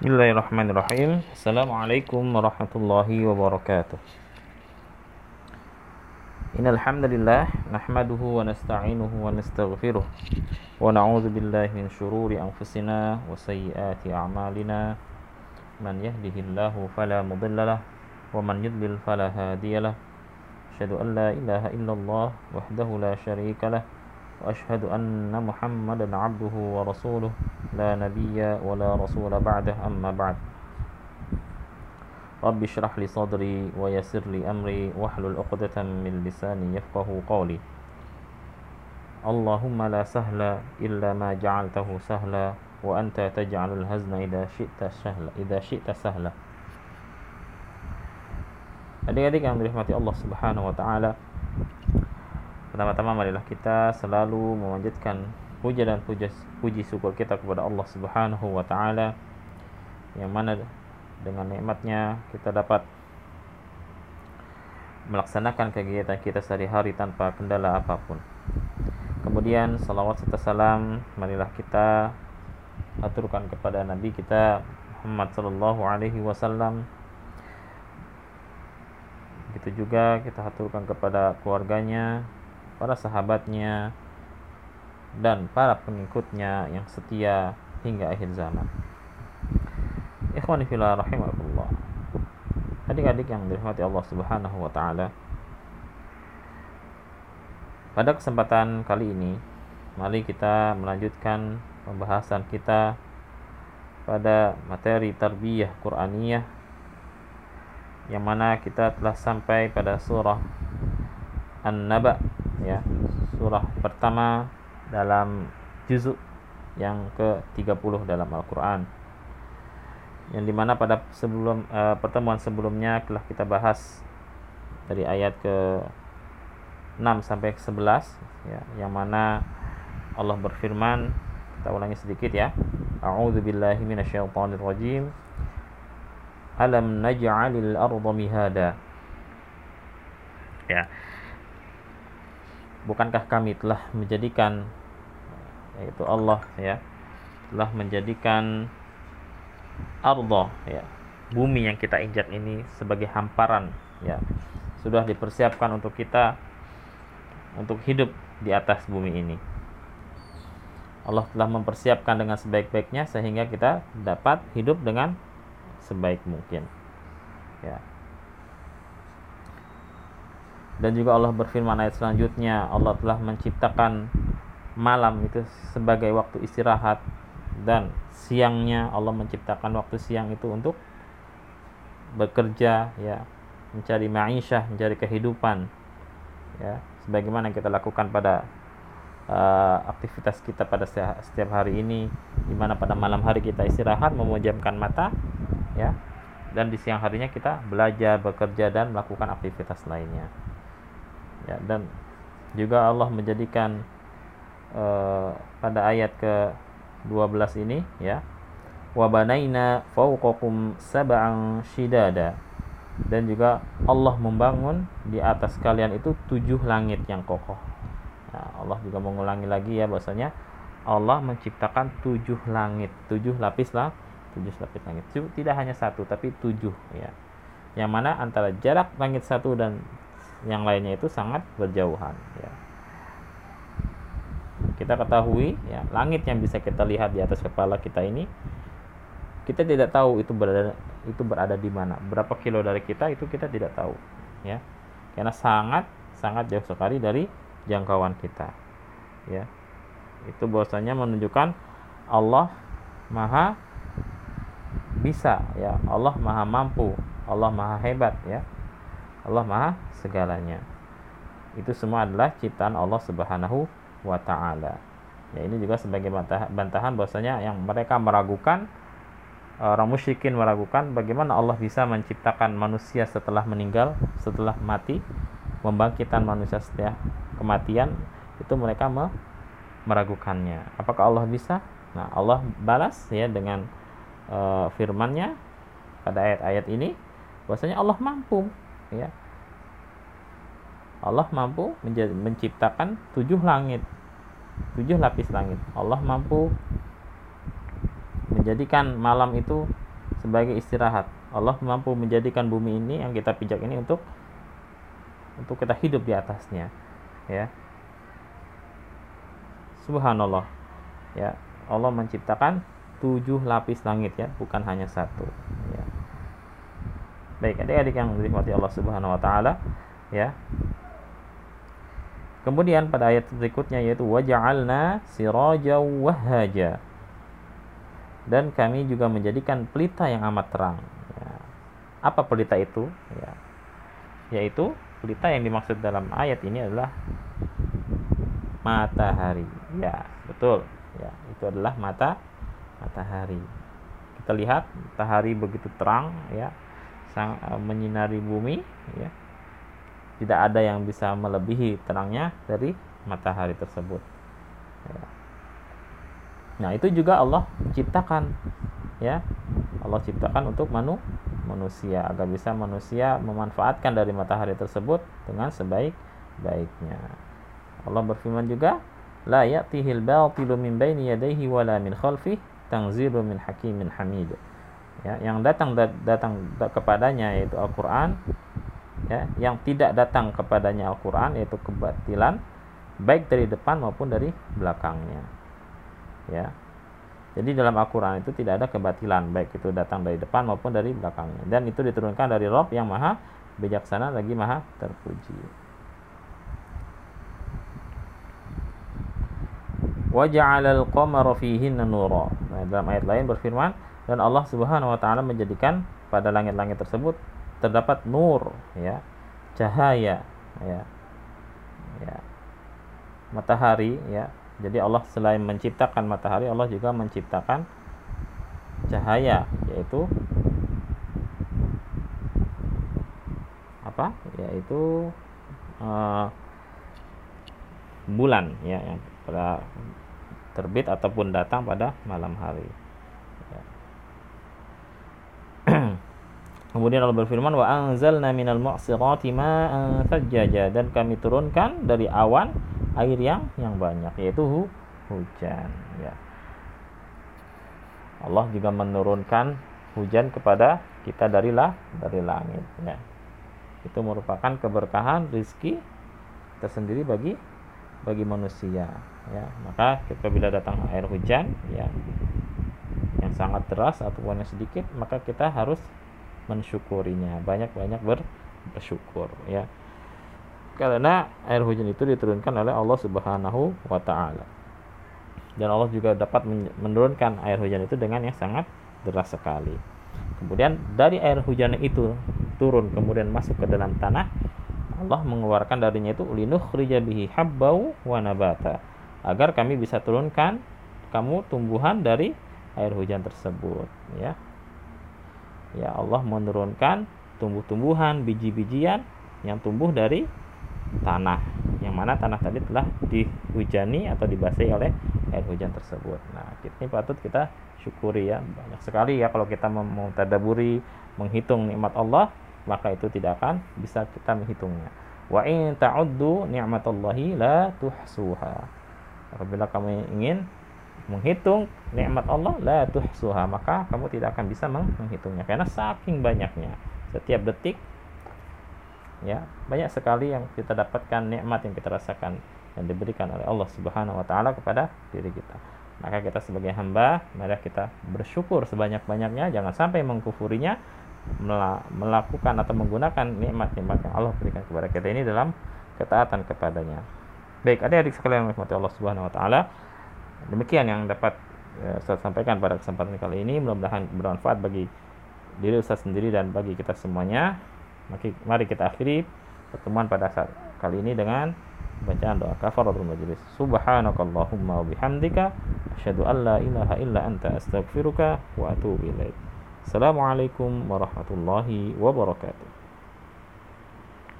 Bismillahirrahmanirrahim. Assalamualaikum warahmatullahi wabarakatuh. Innal hamdalillah nahmaduhu wa nasta'inuhu wa nastaghfiruh wa na'udzu billahi min shururi anfusina wa sayyiati a'malina. Man yahdihillahu fala mudilla lahu wa man yudlil fala hadiya lahu. Asyhadu an la ilaha illallah wahdahu la syarika lahu وأشهد أن محمدا عبده ورسوله لا نبي ولا رسول بعده أما بعد. رب اشرح لي صدري ويسر لي أمري واحلل عقدة من لساني يفقه قولي. اللهم لا سهل إلا ما جعلته سهلا وأنت تجعل الهزن إذا شئت سهلا إذا شئت سهلا. Adik-adik yang dirahmati Allah Subhanahu wa taala, Pertama-tama marilah kita selalu memanjatkan puja dan puja, puji syukur kita kepada Allah Subhanahu wa taala yang mana dengan nikmatnya kita dapat melaksanakan kegiatan kita sehari-hari tanpa kendala apa pun. Kemudian salawat serta salam marilah kita aturkan kepada Nabi kita Muhammad sallallahu alaihi wasallam. Begitu juga kita aturkan kepada keluarganya, para sahabatnya, dan para pengikutnya yang setia hingga akhir zaman. Ikhwani rahimakumullah. Adik-adik yang dirahmati Allah Subhanahu wa taala. Pada kesempatan kali ini, mari kita melanjutkan pembahasan kita pada materi tarbiyah Qur'aniyah yang mana kita telah sampai pada surah An-Naba ya surah pertama dalam juzuk yang ke-30 dalam Al-Qur'an. Yang di mana pada sebelum uh, pertemuan sebelumnya telah kita bahas dari ayat ke 6 sampai ke 11 ya yang mana Allah berfirman kita ulangi sedikit ya. A'udzu billahi minasyaitonir rajim. Alam naj'alil arda mihada. Ya bukankah kami telah menjadikan yaitu Allah ya telah menjadikan ardo ya bumi yang kita injak ini sebagai hamparan ya sudah dipersiapkan untuk kita untuk hidup di atas bumi ini. Allah telah mempersiapkan dengan sebaik-baiknya sehingga kita dapat hidup dengan sebaik mungkin ya dan juga Allah berfirman ayat selanjutnya Allah telah menciptakan malam itu sebagai waktu istirahat dan siangnya Allah menciptakan waktu siang itu untuk bekerja ya mencari ma'isyah mencari kehidupan ya sebagaimana kita lakukan pada uh, aktivitas kita pada setiap hari ini di mana pada malam hari kita istirahat memejamkan mata ya dan di siang harinya kita belajar bekerja dan melakukan aktivitas lainnya ya dan juga Allah menjadikan uh, pada ayat ke 12 ini ya wa banaina fawqakum sab'an shidada. Dan juga Allah membangun di atas kalian itu tujuh langit yang kokoh. Nah, Allah juga mengulangi lagi ya bahasanya Allah menciptakan tujuh langit tujuh lapis lah tujuh lapis langit. Tidak hanya satu tapi tujuh ya. Yang mana antara jarak langit satu dan yang lainnya itu sangat berjauhan ya. Kita ketahui ya, langit yang bisa kita lihat di atas kepala kita ini kita tidak tahu itu berada itu berada di mana. Berapa kilo dari kita itu kita tidak tahu ya. Karena sangat sangat jauh sekali dari jangkauan kita. Ya. Itu bahwasanya menunjukkan Allah Maha bisa ya. Allah Maha mampu, Allah Maha hebat ya Allah Maha segalanya. Itu semua adalah ciptaan Allah Subhanahu wa taala. Ya ini juga sebagai bantahan bahwasanya yang mereka meragukan orang musyrikin meragukan bagaimana Allah bisa menciptakan manusia setelah meninggal, setelah mati, membangkitkan manusia setelah kematian, itu mereka meragukannya. Apakah Allah bisa? Nah, Allah balas ya dengan uh, firman-Nya pada ayat-ayat ini bahwasanya Allah mampu ya Allah mampu menciptakan tujuh langit tujuh lapis langit Allah mampu menjadikan malam itu sebagai istirahat. Allah mampu menjadikan bumi ini yang kita pijak ini untuk untuk kita hidup di atasnya. Ya. Subhanallah. Ya, Allah menciptakan tujuh lapis langit ya, bukan hanya satu. Baik, adik-adik yang dirahmati Allah Subhanahu wa taala, ya. Kemudian pada ayat berikutnya yaitu waja'alna siraja wahaja. Dan kami juga menjadikan pelita yang amat terang. Ya. Apa pelita itu? Ya. Yaitu pelita yang dimaksud dalam ayat ini adalah matahari. Ya, betul. Ya, itu adalah mata matahari. Kita lihat matahari begitu terang ya sang, uh, menyinari bumi ya. Tidak ada yang bisa melebihi terangnya dari matahari tersebut ya. nah itu juga Allah ciptakan ya. Allah ciptakan untuk manu manusia agar bisa manusia memanfaatkan dari matahari tersebut dengan sebaik-baiknya. Allah berfirman juga la ya'tihil batilu min baini yadayhi wala min khalfihi tanzilu min hakimin hamid ya, yang datang datang kepadanya yaitu Al-Qur'an ya, yang tidak datang kepadanya Al-Qur'an yaitu kebatilan baik dari depan maupun dari belakangnya. Ya. Jadi dalam Al-Qur'an itu tidak ada kebatilan baik itu datang dari depan maupun dari belakangnya dan itu diturunkan dari Rob yang Maha bijaksana lagi Maha terpuji. Waja'alal qamara fihinna nura. Nah, dalam ayat lain berfirman, dan Allah Subhanahu wa taala menjadikan pada langit-langit tersebut terdapat nur ya cahaya ya ya matahari ya. Jadi Allah selain menciptakan matahari Allah juga menciptakan cahaya yaitu apa? Yaitu uh, bulan ya yang terbit ataupun datang pada malam hari Kemudian Allah berfirman wa anzalna minal mu'sirati ma'an sajjaja dan kami turunkan dari awan air yang yang banyak yaitu hu, hujan ya. Allah juga menurunkan hujan kepada kita dari lah dari langit ya. Itu merupakan keberkahan rizki tersendiri bagi bagi manusia ya. Maka bila datang air hujan ya yang sangat deras ataupun yang sedikit maka kita harus mensyukurinya. Banyak-banyak ber, bersyukur ya. Karena air hujan itu diturunkan oleh Allah Subhanahu wa taala. Dan Allah juga dapat menurunkan air hujan itu dengan yang sangat deras sekali. Kemudian dari air hujan itu turun kemudian masuk ke dalam tanah Allah mengeluarkan darinya itu linukhrija bihi habbau wa nabata agar kami bisa turunkan kamu tumbuhan dari air hujan tersebut ya ya Allah menurunkan tumbuh-tumbuhan, biji-bijian yang tumbuh dari tanah yang mana tanah tadi telah dihujani atau dibasahi oleh air hujan tersebut. Nah, ini patut kita syukuri ya. Banyak sekali ya kalau kita mau tadaburi, menghitung nikmat Allah, maka itu tidak akan bisa kita menghitungnya. Wa in ta'uddu ni'matallahi la tuhsuha. Apabila kamu ingin menghitung nikmat Allah la tuhsuha maka kamu tidak akan bisa menghitungnya. Karena saking banyaknya setiap detik ya banyak sekali yang kita dapatkan nikmat yang kita rasakan yang diberikan oleh Allah Subhanahu wa taala kepada diri kita. Maka kita sebagai hamba mari kita bersyukur sebanyak-banyaknya jangan sampai mengkufurinya melakukan atau menggunakan nikmat-nikmat yang Allah berikan kepada kita ini dalam ketaatan kepadanya. Baik adik-adik sekalian rahmati Allah Subhanahu wa taala demikian yang dapat ya, saya sampaikan pada kesempatan kali ini. Mudah-mudahan bermanfaat bagi diri Ustaz sendiri dan bagi kita semuanya. Mari kita akhiri pertemuan pada saat kali ini dengan bacaan doa kafaratul majlis. Subhanakallahumma wa bihamdika asyhadu an la ilaha illa anta astaghfiruka wa atubu ilaik. Assalamualaikum warahmatullahi wabarakatuh